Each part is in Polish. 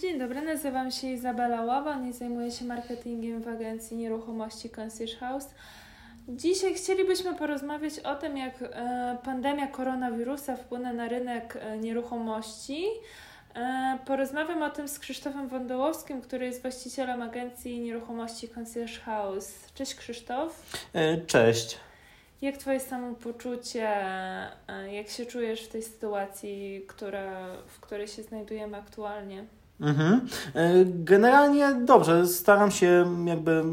Dzień dobry, nazywam się Izabela Łaban i zajmuję się marketingiem w agencji nieruchomości Concierge House. Dzisiaj chcielibyśmy porozmawiać o tym, jak e, pandemia koronawirusa wpłynie na rynek e, nieruchomości. E, porozmawiam o tym z Krzysztofem Wądołowskim, który jest właścicielem agencji nieruchomości Concierge House. Cześć Krzysztof. Cześć. Jak Twoje samopoczucie, jak się czujesz w tej sytuacji, która, w której się znajdujemy aktualnie? Mhm. Generalnie dobrze, staram się jakby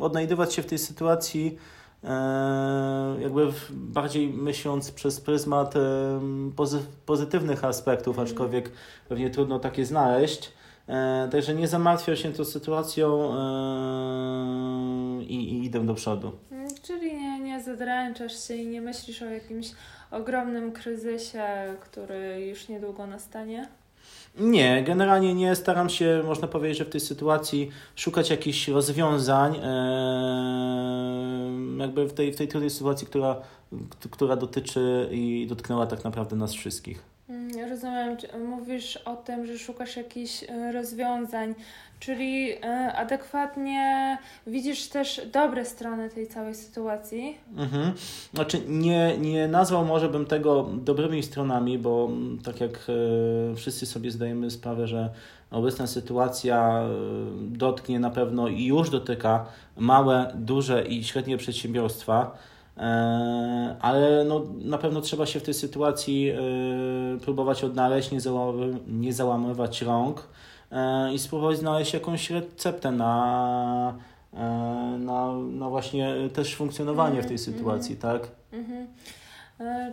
odnajdywać się w tej sytuacji E, jakby bardziej myśląc przez pryzmat pozytywnych aspektów, mhm. aczkolwiek pewnie trudno takie znaleźć. E, także nie zamartwiam się tą sytuacją e, i, i idę do przodu. Mm, czyli nie, nie zadręczasz się i nie myślisz o jakimś ogromnym kryzysie, który już niedługo nastanie? Nie, generalnie nie. Staram się, można powiedzieć, że w tej sytuacji szukać jakichś rozwiązań, jakby w tej, w tej trudnej sytuacji, która, która dotyczy i dotknęła tak naprawdę nas wszystkich. Rozumiem, mówisz o tym, że szukasz jakichś e, rozwiązań, czyli e, adekwatnie widzisz też dobre strony tej całej sytuacji. Mhm. Znaczy, nie, nie nazwał może bym tego dobrymi stronami, bo mm, tak jak e, wszyscy sobie zdajemy sprawę, że obecna sytuacja dotknie na pewno i już dotyka małe, duże i średnie przedsiębiorstwa ale no, na pewno trzeba się w tej sytuacji próbować odnaleźć, nie, załamy, nie załamywać rąk e, i spróbować znaleźć jakąś receptę na, na, na właśnie też funkcjonowanie w tej mhm, sytuacji, -hmm. tak? Mm -hmm.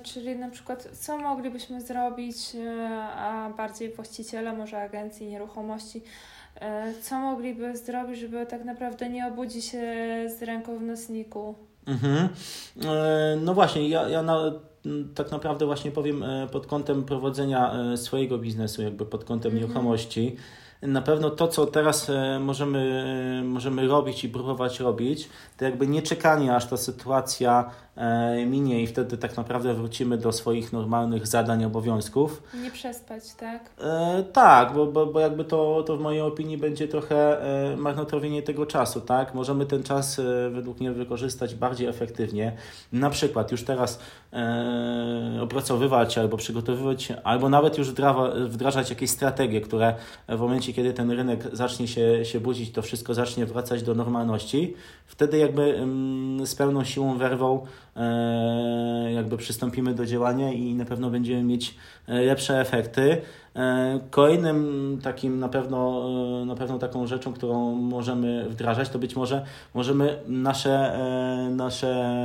Czyli na przykład, co moglibyśmy zrobić, a bardziej właściciele może agencji nieruchomości, co mogliby zrobić, żeby tak naprawdę nie obudzić się z ręką w nosniku? Mhm. E, no właśnie, ja, ja na, tak naprawdę właśnie powiem e, pod kątem prowadzenia e, swojego biznesu, jakby pod kątem mhm. nieruchomości. Na pewno to, co teraz możemy, możemy robić i próbować robić, to jakby nie czekanie, aż ta sytuacja E, minie i wtedy tak naprawdę wrócimy do swoich normalnych zadań, obowiązków. Nie przespać, tak? E, tak, bo, bo, bo jakby to, to w mojej opinii będzie trochę e, marnotrawienie tego czasu, tak? Możemy ten czas e, według mnie wykorzystać bardziej efektywnie. Na przykład już teraz e, opracowywać albo przygotowywać, albo nawet już wdrawa, wdrażać jakieś strategie, które w momencie, kiedy ten rynek zacznie się, się budzić, to wszystko zacznie wracać do normalności. Wtedy jakby mm, z pełną siłą werwą E, jakby przystąpimy do działania i na pewno będziemy mieć e, lepsze efekty. E, kolejnym takim na pewno, na pewno taką rzeczą, którą możemy wdrażać, to być może możemy nasze, nasze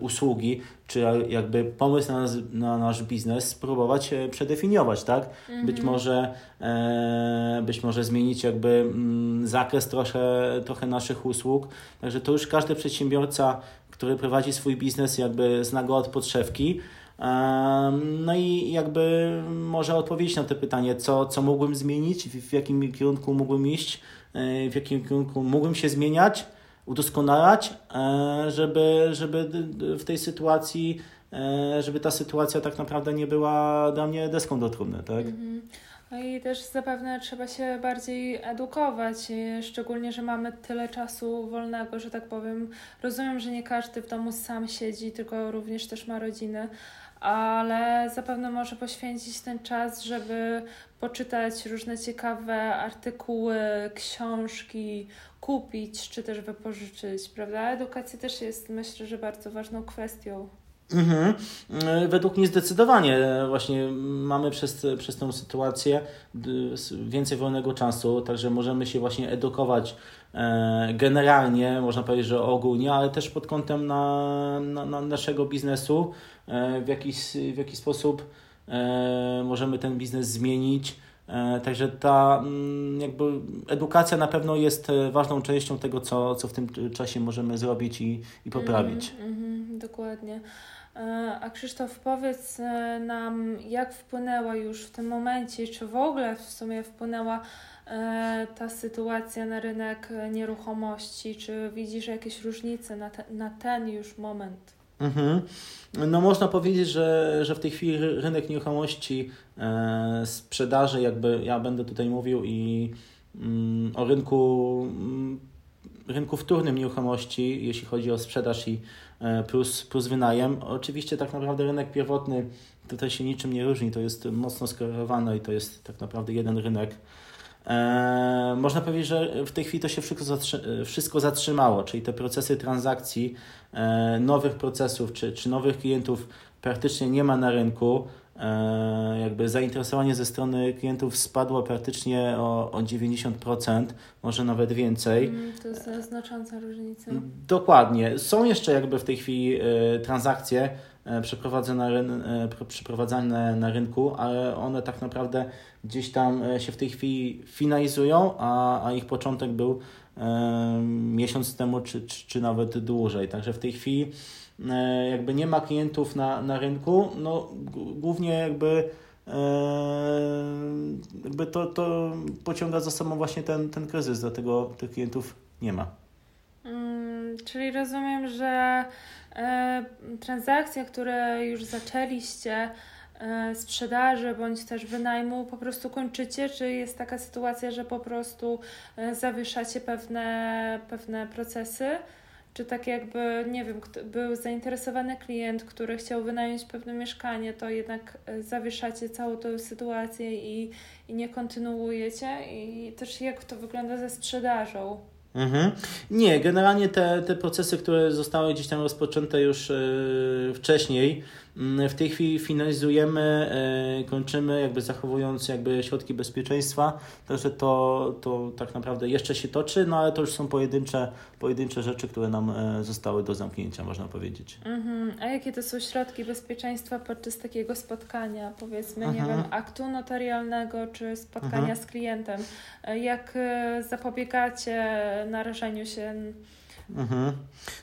usługi, czy jakby pomysł na, na nasz biznes spróbować przedefiniować, tak? Mhm. Być może być może zmienić jakby mm, zakres trochę, trochę naszych usług. Także to już każdy przedsiębiorca który prowadzi swój biznes, jakby zna go od podszewki. No i jakby może odpowiedzieć na to pytanie, co, co mógłbym zmienić, w jakim kierunku mógłbym iść, e, w jakim kierunku mógłbym się zmieniać, udoskonalać, e, żeby, żeby w tej sytuacji, e, żeby ta sytuacja tak naprawdę nie była dla mnie deską do trumny, tak? -hmm. No i też zapewne trzeba się bardziej edukować, szczególnie, że mamy tyle czasu wolnego, że tak powiem. Rozumiem, że nie każdy w domu sam siedzi, tylko również też ma rodziny, ale zapewne może poświęcić ten czas, żeby poczytać różne ciekawe artykuły, książki, kupić czy też wypożyczyć, prawda? Edukacja też jest, myślę, że bardzo ważną kwestią. Mhm. E, według mnie zdecydowanie e, właśnie mamy przez, przez tę sytuację więcej wolnego czasu, także możemy się właśnie edukować e, generalnie, można powiedzieć, że ogólnie, ale też pod kątem na, na, na naszego biznesu, w jaki, w jaki sposób możemy ten biznes zmienić. Także ta mm, jakby edukacja na pewno jest ważną częścią tego, co, co w tym czasie możemy zrobić i, i poprawić. Mm, mm, dokładnie. E, a Krzysztof, powiedz e, nam, jak wpłynęła już w tym momencie, czy w ogóle w sumie wpłynęła e, ta sytuacja na rynek nieruchomości? Czy widzisz jakieś różnice na, te, na ten już moment? Mhm. No można powiedzieć, że, że w tej chwili rynek nieruchomości e, sprzedaży, jakby ja będę tutaj mówił i mm, o rynku, mm, rynku wtórnym nieruchomości, jeśli chodzi o sprzedaż i e, plus, plus wynajem. Oczywiście tak naprawdę rynek pierwotny tutaj się niczym nie różni, to jest mocno skorelowane i to jest tak naprawdę jeden rynek. E, można powiedzieć, że w tej chwili to się wszystko, zatrzy wszystko zatrzymało, czyli te procesy transakcji, e, nowych procesów czy, czy nowych klientów praktycznie nie ma na rynku. E, jakby zainteresowanie ze strony klientów spadło praktycznie o, o 90%, może nawet więcej. Mm, to jest znacząca różnica. Dokładnie. Są jeszcze jakby w tej chwili e, transakcje, przeprowadzane, e, przeprowadzane na rynku, ale one tak naprawdę gdzieś tam e, się w tej chwili finalizują, a, a ich początek był miesiąc temu, czy, czy, czy nawet dłużej. Także w tej chwili jakby nie ma klientów na, na rynku, no głównie jakby jakby to, to pociąga za sobą właśnie ten, ten kryzys, dlatego tych klientów nie ma. Hmm, czyli rozumiem, że E, transakcje, które już zaczęliście, e, sprzedaży bądź też wynajmu po prostu kończycie? Czy jest taka sytuacja, że po prostu e, zawieszacie pewne, pewne procesy? Czy tak jakby, nie wiem, był zainteresowany klient, który chciał wynająć pewne mieszkanie, to jednak zawieszacie całą tę sytuację i, i nie kontynuujecie? I też jak to wygląda ze sprzedażą? Mhm. Nie, generalnie te, te procesy, które zostały gdzieś tam rozpoczęte już yy, wcześniej, w tej chwili finalizujemy, e, kończymy, jakby zachowując jakby środki bezpieczeństwa, także to, to tak naprawdę jeszcze się toczy, no ale to już są pojedyncze, pojedyncze rzeczy, które nam e, zostały do zamknięcia, można powiedzieć. Mhm. A jakie to są środki bezpieczeństwa podczas takiego spotkania, powiedzmy, nie mhm. wiem, aktu notarialnego czy spotkania mhm. z klientem? E, jak zapobiegacie narażeniu się Mhm.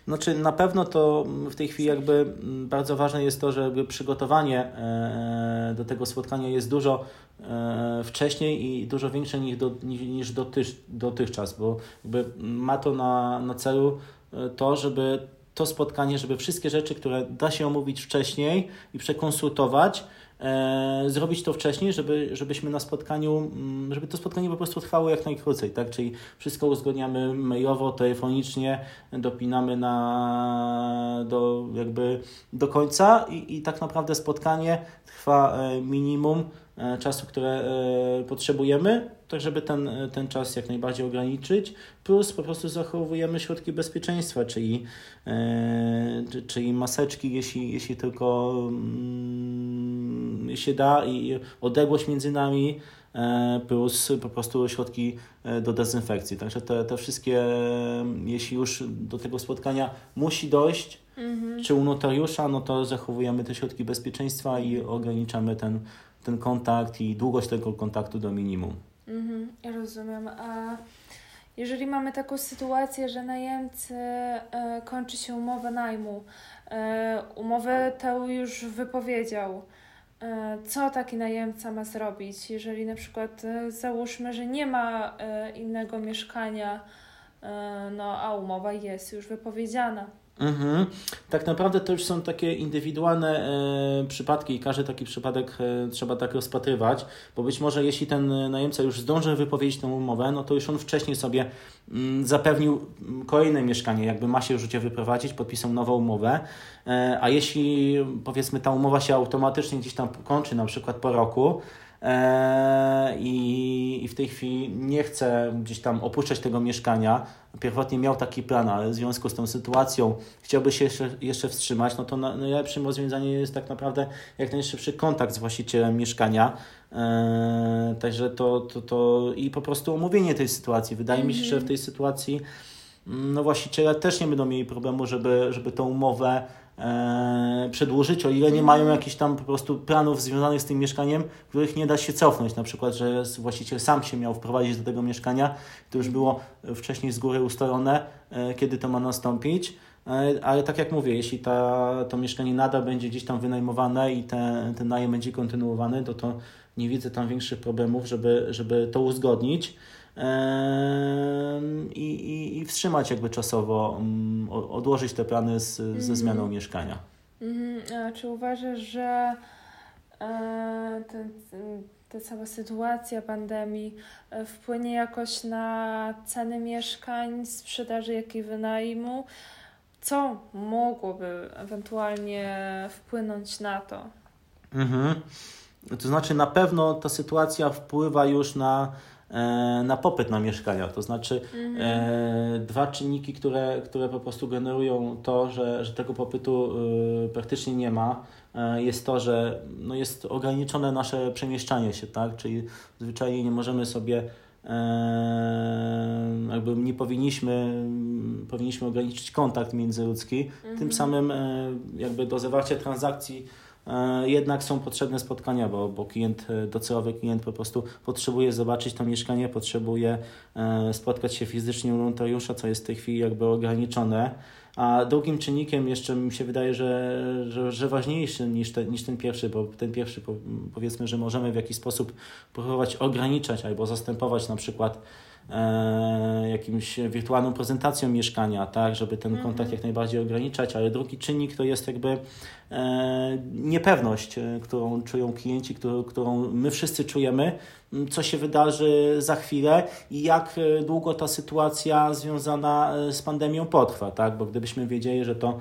Znaczy na pewno to w tej chwili jakby bardzo ważne jest to, że przygotowanie e, do tego spotkania jest dużo e, wcześniej i dużo większe niż, do, niż dotych, dotychczas, bo jakby ma to na, na celu e, to, żeby to spotkanie, żeby wszystkie rzeczy, które da się omówić wcześniej i przekonsultować, e, zrobić to wcześniej, żeby, żebyśmy na spotkaniu, mm, żeby to spotkanie po prostu trwało jak najkrócej, tak? Czyli wszystko uzgodniamy mailowo, telefonicznie, dopinamy na, do, jakby do końca i, i tak naprawdę spotkanie trwa e, minimum czasu, które e, potrzebujemy, tak żeby ten, ten czas jak najbardziej ograniczyć, plus po prostu zachowujemy środki bezpieczeństwa, czyli, czyli maseczki, jeśli, jeśli tylko mm, się da i odległość między nami, plus po prostu środki do dezynfekcji. Także te, te wszystkie, jeśli już do tego spotkania musi dojść, Mhm. Czy u notariusza, no to zachowujemy te środki bezpieczeństwa i ograniczamy ten, ten kontakt i długość tego kontaktu do minimum. Mhm, rozumiem. A jeżeli mamy taką sytuację, że najemcy e, kończy się umowa najmu, e, umowę tę już wypowiedział, e, co taki najemca ma zrobić, jeżeli na przykład e, załóżmy, że nie ma e, innego mieszkania, e, no a umowa jest już wypowiedziana. Mhm. Tak naprawdę to już są takie indywidualne e, przypadki i każdy taki przypadek e, trzeba tak rozpatrywać, bo być może jeśli ten najemca już zdąży wypowiedzieć tę umowę, no to już on wcześniej sobie mm, zapewnił kolejne mieszkanie, jakby ma się już wyprowadzić, podpisał nową umowę, e, a jeśli powiedzmy ta umowa się automatycznie gdzieś tam kończy, na przykład po roku, i, i w tej chwili nie chce gdzieś tam opuszczać tego mieszkania. Pierwotnie miał taki plan, ale w związku z tą sytuacją chciałby się jeszcze, jeszcze wstrzymać, no to najlepszym rozwiązaniem jest tak naprawdę jak najszybszy kontakt z właścicielem mieszkania. E, także to, to, to i po prostu omówienie tej sytuacji. Wydaje mi się, że w tej sytuacji mm, no właściciele też nie będą mieli problemu, żeby, żeby tą umowę przedłużyć, o ile nie mają jakichś tam po prostu planów związanych z tym mieszkaniem, których nie da się cofnąć. Na przykład, że właściciel sam się miał wprowadzić do tego mieszkania, to już było wcześniej z góry ustalone, e, kiedy to ma nastąpić. E, ale tak jak mówię, jeśli ta, to mieszkanie nadal będzie gdzieś tam wynajmowane i ten, ten najem będzie kontynuowany, to, to nie widzę tam większych problemów, żeby, żeby to uzgodnić. I, i, i wstrzymać jakby czasowo, mm, odłożyć te plany z, ze mhm. zmianą mieszkania. Mhm. A czy uważasz, że e, ten, ta cała sytuacja pandemii e, wpłynie jakoś na ceny mieszkań, sprzedaży, jak i wynajmu? Co mogłoby ewentualnie wpłynąć na to? Mhm. To znaczy, na pewno ta sytuacja wpływa już na na popyt na mieszkania. To znaczy mhm. e, dwa czynniki, które, które po prostu generują to, że, że tego popytu y, praktycznie nie ma, e, jest to, że no jest ograniczone nasze przemieszczanie się, tak? Czyli zwyczajnie nie możemy sobie e, jakby nie powinniśmy, powinniśmy ograniczyć kontakt międzyludzki, mhm. tym samym e, jakby do zawarcia transakcji E, jednak są potrzebne spotkania, bo, bo klient, e, docelowy klient po prostu potrzebuje zobaczyć to mieszkanie, potrzebuje e, spotkać się fizycznie u notariusza, co jest w tej chwili jakby ograniczone. A drugim czynnikiem jeszcze mi się wydaje, że, że, że ważniejszy niż, te, niż ten pierwszy, bo ten pierwszy powiedzmy, że możemy w jakiś sposób próbować ograniczać albo zastępować na przykład e, jakimś wirtualną prezentacją mieszkania, tak, żeby ten mhm. kontakt jak najbardziej ograniczać, ale drugi czynnik to jest jakby e, niepewność, e, którą czują klienci, którą, my wszyscy czujemy, co się wydarzy za chwilę i jak e, długo ta sytuacja związana e, z pandemią potrwa, tak, bo gdybyśmy wiedzieli, że to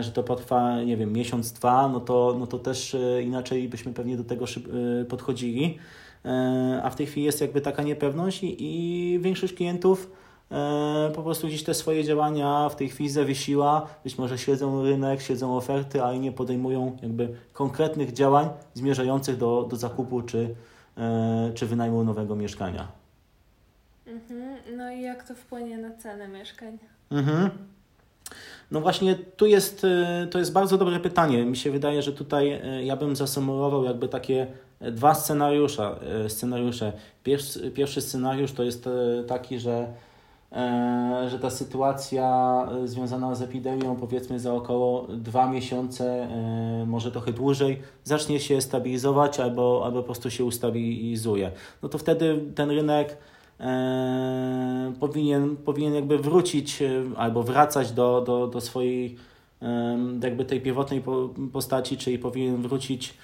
że to potrwa, nie wiem, miesiąc, dwa, no to, no to też inaczej byśmy pewnie do tego podchodzili. E, a w tej chwili jest jakby taka niepewność i, i większość klientów e, po prostu gdzieś te swoje działania w tej chwili zawiesiła, być może śledzą rynek, śledzą oferty, ale nie podejmują jakby konkretnych działań zmierzających do, do zakupu czy, e, czy wynajmu nowego mieszkania. Mhm. No i jak to wpłynie na cenę mieszkań? Mhm. No właśnie, tu jest, to jest bardzo dobre pytanie. Mi się wydaje, że tutaj ja bym zasumulował jakby takie dwa scenariusze. scenariusze. Pierwszy, pierwszy scenariusz to jest e, taki, że, e, że ta sytuacja e, związana z epidemią, powiedzmy za około dwa miesiące, może trochę dłużej, zacznie się stabilizować albo, albo po prostu się ustabilizuje. No to wtedy ten rynek powinien, powinien jakby wrócić albo wracać do, do, do swojej jakby tej pierwotnej postaci, czyli powinien wrócić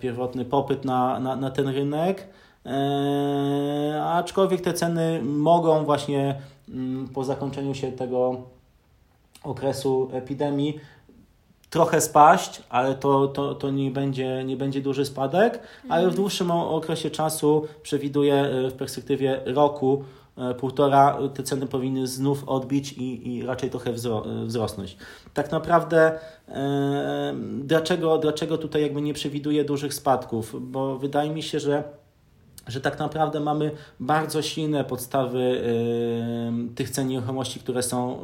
pierwotny popyt na, na, na ten rynek. E, aczkolwiek te ceny mogą właśnie mm, po zakończeniu się tego okresu epidemii trochę spaść, ale to, to, to nie, będzie, nie będzie duży spadek, ale w mhm. dłuższym okresie czasu przewiduję e, w perspektywie roku E, półtora, te ceny powinny znów odbić i, i raczej trochę wzrosnąć. Tak naprawdę e, dlaczego, dlaczego tutaj jakby nie przewiduję dużych spadków? Bo wydaje mi się, że że tak naprawdę mamy bardzo silne podstawy y, tych cen nieruchomości, które są,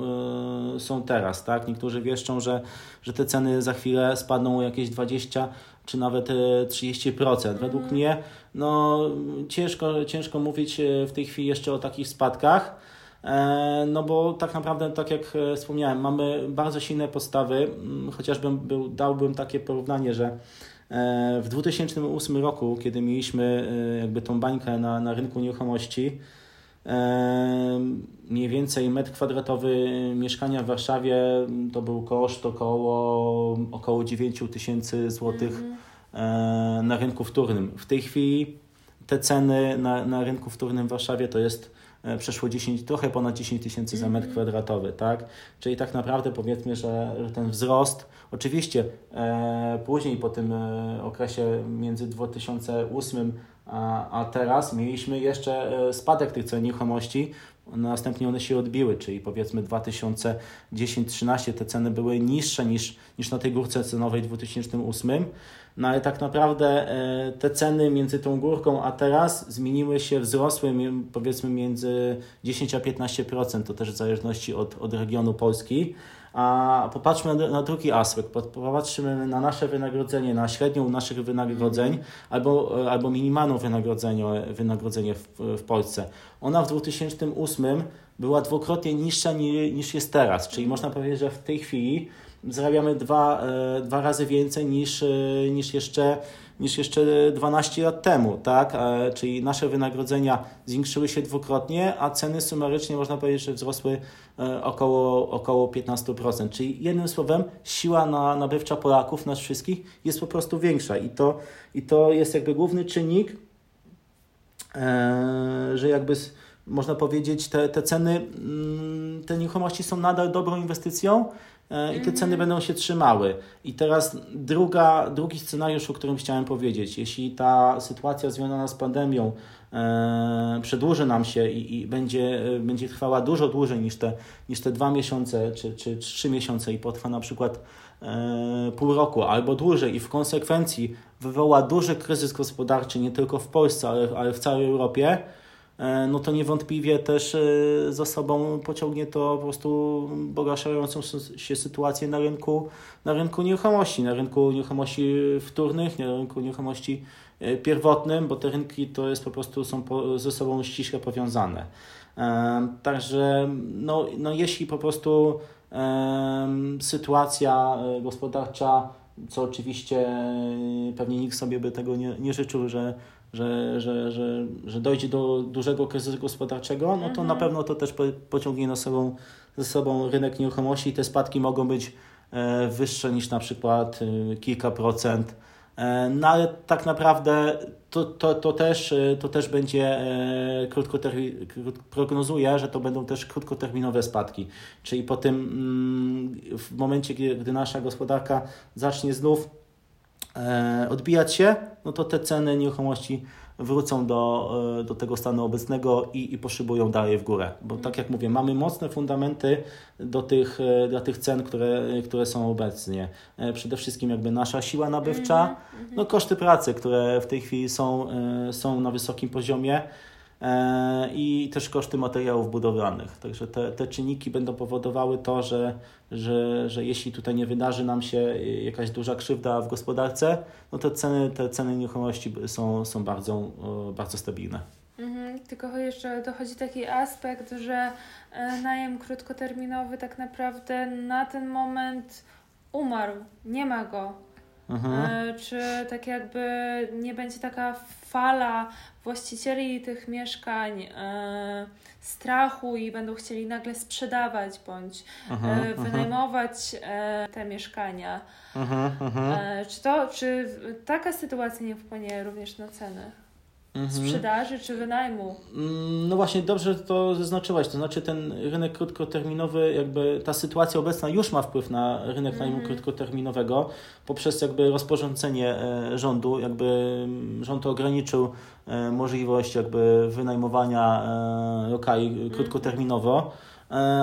są teraz. Tak? Niektórzy wieszczą, że, że te ceny za chwilę spadną o jakieś 20 czy nawet 30%. E, Według mm. mnie no, ciężko, ciężko mówić e, w tej chwili jeszcze o takich spadkach. E, no bo tak naprawdę, tak jak wspomniałem, mamy bardzo silne podstawy, mm, chociażby był, dałbym takie porównanie, że w 2008 roku, kiedy mieliśmy jakby tą bańkę na, na rynku nieruchomości, mniej więcej metr kwadratowy mieszkania w Warszawie to był koszt około, około 9 tysięcy złotych mm -hmm. na rynku wtórnym. W tej chwili te ceny na, na rynku wtórnym w Warszawie to jest e, przeszło 10, trochę ponad 10 tysięcy za metr mhm. kwadratowy, tak? Czyli tak naprawdę powiedzmy, że ten wzrost, oczywiście e, później po tym e, okresie między 2008 a, teraz mieliśmy jeszcze e, spadek tych cen nieruchomości, następnie one się odbiły, czyli powiedzmy 2010-13 te ceny były niższe niż, niż na tej górce cenowej 2008, no ale tak naprawdę e, te ceny między tą górką a teraz zmieniły się, wzrosły powiedzmy między 10 a 15%, to też w zależności od, od regionu Polski. A popatrzmy na, drugi aspekt, popatrzmy na nasze wynagrodzenie, na średnią naszych wynagrodzeń albo, albo minimalną wynagrodzenie, wynagrodzenie w, w Polsce. Ona w 2008 była dwukrotnie niższa niż jest teraz, czyli można powiedzieć, że w tej chwili zarabiamy dwa, dwa razy więcej niż, niż jeszcze niż jeszcze 12 lat temu, tak? Czyli nasze wynagrodzenia zwiększyły się dwukrotnie, a ceny sumarycznie można powiedzieć, że wzrosły e, około, około 15%. Czyli jednym słowem, siła na, nabywcza Polaków, nas wszystkich, jest po prostu większa i to, i to jest jakby główny czynnik, e, że jakby można powiedzieć, te, te ceny, mm, te nieruchomości są nadal dobrą inwestycją, E, i te ceny będą się trzymały. I teraz druga, drugi scenariusz, o którym chciałem powiedzieć. Jeśli ta sytuacja związana z pandemią e, przedłuży nam się i, i będzie, e, będzie trwała dużo dłużej niż te, niż te dwa miesiące czy, czy trzy miesiące i potrwa na przykład e, pół roku albo dłużej i w konsekwencji wywoła duży kryzys gospodarczy nie tylko w Polsce, ale, ale w całej Europie, E, no to niewątpliwie też e, za sobą pociągnie to po prostu pogarszającą się sytuację na rynku, na rynku nieruchomości, na rynku nieruchomości wtórnych, na rynku nieruchomości e, pierwotnym, bo te rynki to jest po prostu są ze sobą ściśle powiązane. Także no, no jeśli po prostu sytuacja gospodarcza, co oczywiście pewnie nikt sobie by tego nie, nie życzył, że że, że, że, że dojdzie do dużego kryzysu gospodarczego, no to mhm. na pewno to też pociągnie na sobą, ze sobą rynek nieruchomości i te spadki mogą być e, wyższe niż na przykład e, kilka procent. E, no ale tak naprawdę to, to, to, też, to też będzie krótkotermin, prognozuję, że to będą też krótkoterminowe spadki. Czyli po tym, mm, w momencie, gdy nasza gospodarka zacznie znów odbijać się, no to te ceny nieruchomości wrócą do, e, do tego stanu obecnego i, i poszybują dalej w górę. Bo tak jak mówię, mamy mocne fundamenty do tych, e, dla tych cen, które, które są obecnie. Przede wszystkim jakby nasza siła nabywcza, mhm, mhm. no koszty pracy, które w tej chwili są, są na wysokim poziomie. E, i też koszty materiałów budowlanych. Także te, te czynniki będą powodowały to, że, że, że jeśli tutaj nie wydarzy nam się jakaś duża krzywda w gospodarce, no to ceny, te ceny nieruchomości są, są bardzo, bardzo stabilne. Mhm, tylko jeszcze dochodzi taki aspekt, że e, najem krótkoterminowy tak naprawdę na ten moment umarł, nie ma go. Mhm. E, czy tak jakby nie będzie taka fala właścicieli tych mieszkań e, strachu i będą chcieli nagle sprzedawać bądź mhm, e, wynajmować e, te mieszkania. E, czy, to, czy taka sytuacja nie wpłynie również na ceny? Mhm. sprzedaży czy wynajmu. Mm, no właśnie, dobrze to zaznaczyłaś. To znaczy, ten rynek krótkoterminowy, jakby ta sytuacja obecna już ma wpływ na rynek najmu mhm. krótkoterminowego poprzez jakby rozporządzenie e, rządu. Jakby mm, rząd ograniczył e, możliwość jakby wynajmowania e, lokali mhm. krótkoterminowo.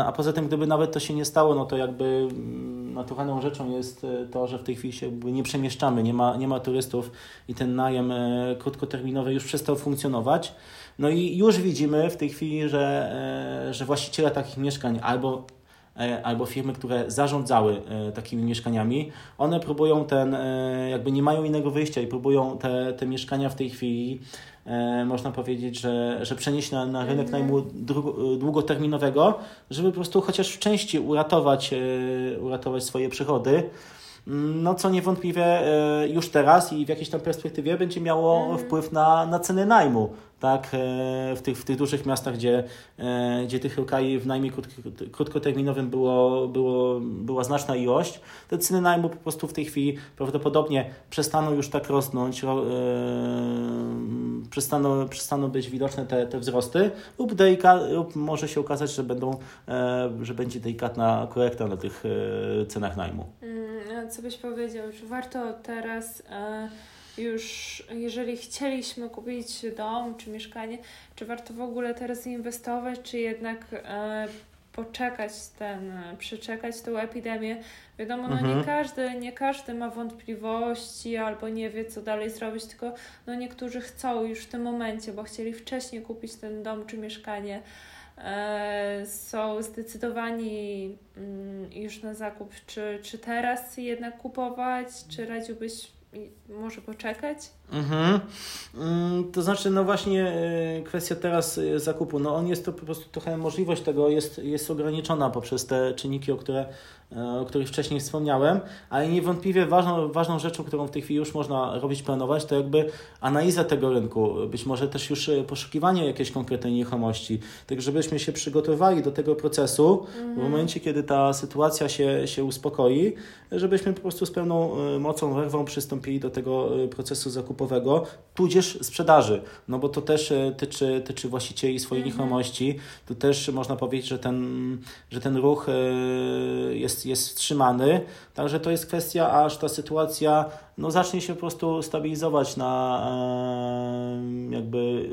A poza tym, gdyby nawet to się nie stało, no to jakby mm, naturalną rzeczą jest e, to, że w tej chwili się nie przemieszczamy, nie ma, nie ma turystów i ten najem e, krótkoterminowy już przestał funkcjonować. No i już widzimy w tej chwili, że, e, że właściciele takich mieszkań albo albo firmy, które zarządzały takimi mieszkaniami, one próbują ten, jakby nie mają innego wyjścia i próbują te, te mieszkania w tej chwili E, można powiedzieć, że, że przenieść na, na rynek mhm. najmu długoterminowego, żeby po prostu chociaż w części uratować, e, uratować swoje przychody. No, co niewątpliwie e, już teraz i w jakiejś tam perspektywie będzie miało mhm. wpływ na, na ceny najmu tak, e, w tych, w tych dużych miastach, gdzie, e, gdzie tych lokali w najmie krótkoterminowym było, było, była znaczna ilość, te ceny najmu po prostu w tej chwili prawdopodobnie przestaną już tak rosnąć, e, przestaną, przestaną być widoczne te, te wzrosty lub, delika, lub może się okazać, że, będą, że będzie delikatna korekta na tych cenach najmu. Mm, co byś powiedział, czy warto teraz już jeżeli chcieliśmy kupić dom czy mieszkanie, czy warto w ogóle teraz inwestować, czy jednak e, poczekać ten, przeczekać tą epidemię. Wiadomo, no mhm. nie każdy, nie każdy ma wątpliwości albo nie wie, co dalej zrobić, tylko no niektórzy chcą już w tym momencie, bo chcieli wcześniej kupić ten dom czy mieszkanie. E, są zdecydowani mm, już na zakup, czy, czy teraz jednak kupować, czy radziłbyś może poczekać? Mhm. Mm, to znaczy, no właśnie e, kwestia teraz e, zakupu, no on jest to po prostu trochę możliwość tego jest, jest ograniczona poprzez te czynniki, o, które, e, o których wcześniej wspomniałem, ale niewątpliwie ważną, ważną rzeczą, którą w tej chwili już można robić, planować, to jakby analiza tego rynku, być może też już poszukiwanie jakiejś konkretnej nieruchomości, tak żebyśmy się przygotowali do tego procesu mhm. w momencie, kiedy ta sytuacja się, się uspokoi, żebyśmy po prostu z pełną mocą, werwą przystąpili do tego procesu zakupowego, tudzież sprzedaży, no bo to też e, tyczy, tyczy właścicieli swojej mhm. nieruchomości. Tu też można powiedzieć, że ten, że ten ruch e, jest, jest wstrzymany. Także to jest kwestia, aż ta sytuacja no, zacznie się po prostu stabilizować na e, jakby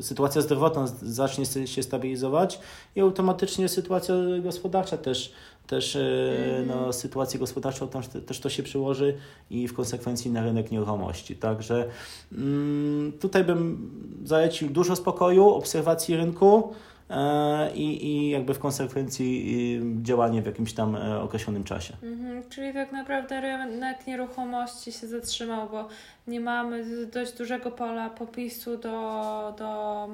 sytuacja zdrowotna zacznie się stabilizować i automatycznie sytuacja gospodarcza też też mm. na sytuację gospodarczą tam też to się przyłoży i w konsekwencji na rynek nieruchomości. Także mm, tutaj bym zalecił dużo spokoju, obserwacji rynku e, i, i jakby w konsekwencji działanie w jakimś tam e, określonym czasie. Mhm, czyli tak naprawdę rynek nieruchomości się zatrzymał, bo nie mamy dość dużego pola popisu do, do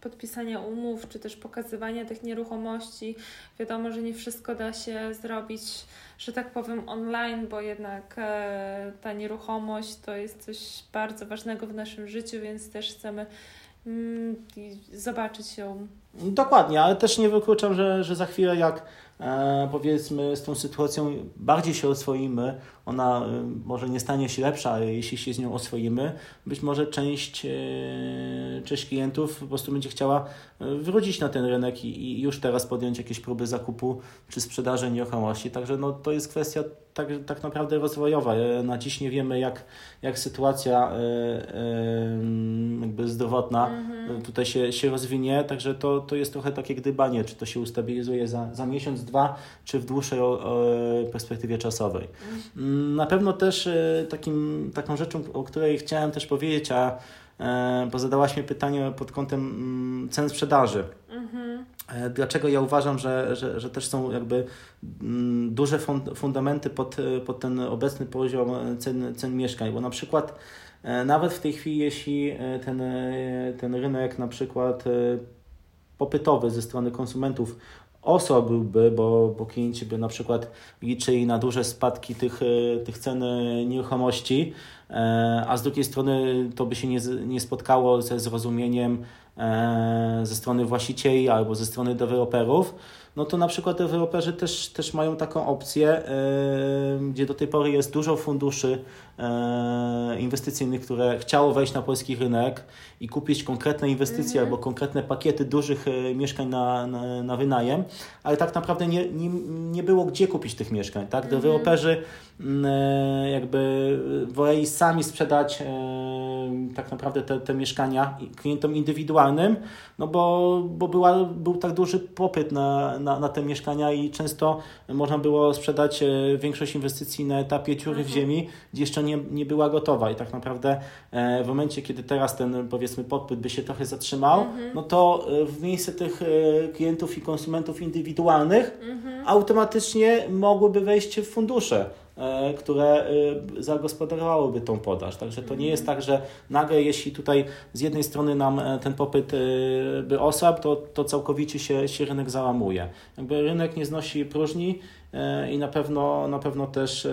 podpisania umów, czy też pokazywania tych nieruchomości. Wiadomo, że nie wszystko da się zrobić, że tak powiem, online, bo jednak e, ta nieruchomość to jest coś bardzo ważnego w naszym życiu, więc też chcemy mm, zobaczyć ją. Dokładnie, ale też nie wykluczam, że, że za chwilę jak e, powiedzmy z tą sytuacją bardziej się oswoimy, ona e, może nie stanie się lepsza, ale jeśli się z nią oswoimy, być może część, e, część klientów po prostu będzie chciała e, wrócić na ten rynek i, i już teraz podjąć jakieś próby zakupu czy sprzedaży nieruchomości. Także no, to jest kwestia tak, tak naprawdę rozwojowa. Na dziś nie wiemy, jak, jak sytuacja jakby zdrowotna mhm. tutaj się, się rozwinie, także to, to jest trochę takie gdybanie, czy to się ustabilizuje za, za miesiąc, dwa, czy w dłuższej perspektywie czasowej. Mhm. Na pewno też e, takim, taką rzeczą, o której chciałem też powiedzieć, a e, bo zadałaś mi pytanie pod kątem mm, cen sprzedaży. Mhm. E, dlaczego ja uważam, że, że, że też są jakby mm, duże fundamenty pod, pod ten obecny poziom cen, cen mieszkań, bo na przykład nawet w tej chwili, jeśli ten, ten rynek na przykład popytowy ze strony konsumentów osłabiłby, bo, bo klienci by na przykład liczyli na duże spadki tych, e, tych cen nieruchomości, e, a z drugiej strony to by się nie, nie spotkało ze zrozumieniem e, ze strony właścicieli albo ze strony deweloperów, no to na przykład deweloperzy też, też mają taką opcję, gdzie do tej pory jest dużo funduszy inwestycyjnych, które chciało wejść na polski rynek i kupić konkretne inwestycje mhm. albo konkretne pakiety dużych mieszkań na, na, na, wynajem, ale tak naprawdę nie, nie, nie było gdzie kupić tych mieszkań. Tak? Mhm. Deweloperzy jakby woleli sami sprzedać tak naprawdę te, te mieszkania klientom indywidualnym, no bo, bo była, był tak duży popyt na, na, na te mieszkania i często można było sprzedać e, większość inwestycji na etapie dziury w mhm. ziemi, gdzie jeszcze nie, nie była gotowa i tak naprawdę e, w momencie, kiedy teraz ten powiedzmy popyt by się trochę zatrzymał, mhm. no to e, w miejsce tych klientów i konsumentów indywidualnych mhm. automatycznie mogłyby wejść w fundusze. E, które e, zagospodarowałyby tą podaż. Także to nie jest tak, że nagle jeśli tutaj z jednej strony nam e, ten popyt by osłabł, to, to całkowicie się, się rynek załamuje. Jakby rynek nie znosi próżni i na pewno, na pewno też,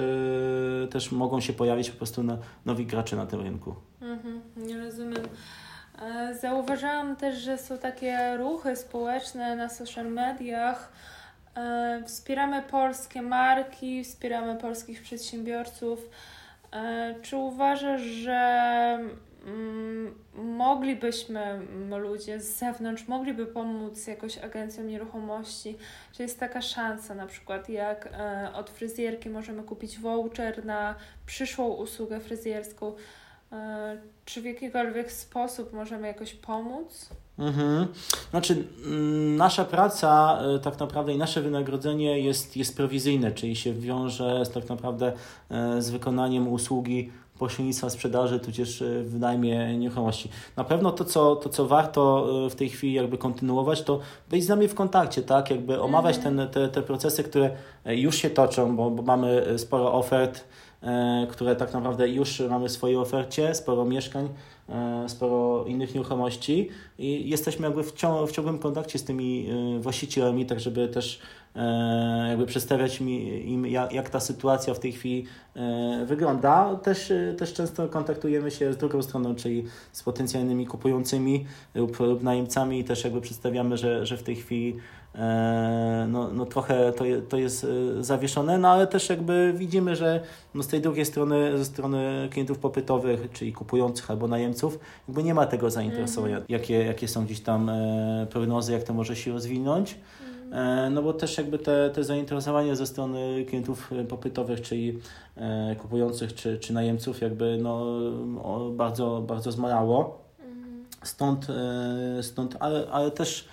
też mogą się pojawić po prostu nowi gracze na tym rynku. Mhm, nie rozumiem. Zauważyłam też, że są takie ruchy społeczne na social mediach, wspieramy polskie marki, wspieramy polskich przedsiębiorców. E, czy uważasz, że mm, moglibyśmy, mm, ludzie z zewnątrz, mogliby pomóc jakoś agencjom nieruchomości? Czy jest taka szansa, na przykład jak e, od fryzjerki możemy kupić voucher na przyszłą usługę fryzjerską? Czy w jakikolwiek sposób możemy jakoś pomóc? Mhm. Znaczy, mm, nasza praca e, tak naprawdę i nasze wynagrodzenie jest, jest prowizyjne, czyli się wiąże z, tak naprawdę e, z wykonaniem usługi pośrednictwa sprzedaży, tudzież e, wynajmie nieruchomości. Na pewno to co, to, co warto w tej chwili jakby kontynuować, to być z nami w kontakcie, tak? Jakby omawiać mhm. ten, te, te procesy, które już się toczą, bo, bo mamy sporo ofert, które tak naprawdę już mamy w swojej ofercie, sporo mieszkań, sporo innych nieruchomości i jesteśmy jakby w, w ciągłym kontakcie z tymi właścicielami, tak żeby też E, jakby przedstawiać im, jak, jak ta sytuacja w tej chwili e, wygląda. Też, e, też często kontaktujemy się z drugą stroną, czyli z potencjalnymi kupującymi lub, lub najemcami i też jakby przedstawiamy, że, że w tej chwili no, no trochę to, to jest zawieszone, no ale też jakby widzimy, że no z tej drugiej strony, ze strony klientów popytowych, czyli kupujących albo najemców, jakby nie ma tego zainteresowania, mm -hmm. jakie, jakie są gdzieś tam prognozy, jak to może się rozwinąć. E, no bo też jakby te, te zainteresowanie ze strony klientów popytowych, czyli e, kupujących czy, czy najemców jakby no, bardzo, bardzo zmalało. Stąd, e, stąd ale, ale też,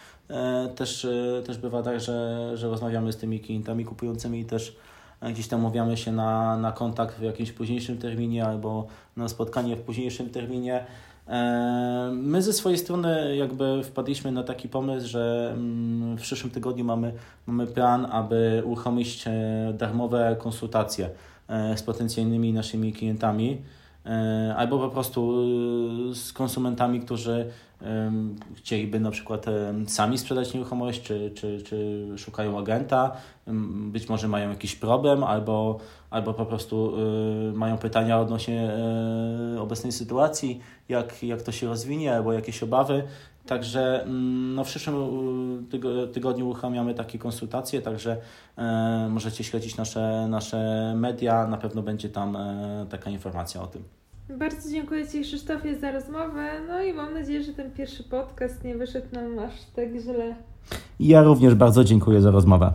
też, też bywa tak, że, że rozmawiamy z tymi klientami kupującymi i też gdzieś tam umawiamy się na, na kontakt w jakimś późniejszym terminie albo na spotkanie w późniejszym terminie. E, my ze swojej strony jakby wpadliśmy na taki pomysł, że mm, w przyszłym tygodniu mamy, mamy plan, aby uruchomić e, darmowe konsultacje e, z potencjalnymi naszymi klientami albo po prostu z konsumentami, którzy chcieliby na przykład sami sprzedać nieruchomość, czy, czy, czy szukają agenta, być może mają jakiś problem, albo, albo po prostu y, mają pytania odnośnie e, obecnej sytuacji, jak, jak to się rozwinie, albo jakieś obawy. Także mm, no, w przyszłym tygodniu uruchamiamy takie konsultacje, także e, możecie śledzić nasze, nasze media, na pewno będzie tam e, taka informacja o tym. Bardzo dziękuję Ci Krzysztofie za rozmowę, no i mam nadzieję, że ten pierwszy podcast nie wyszedł nam aż tak źle. Ja również bardzo dziękuję za rozmowę.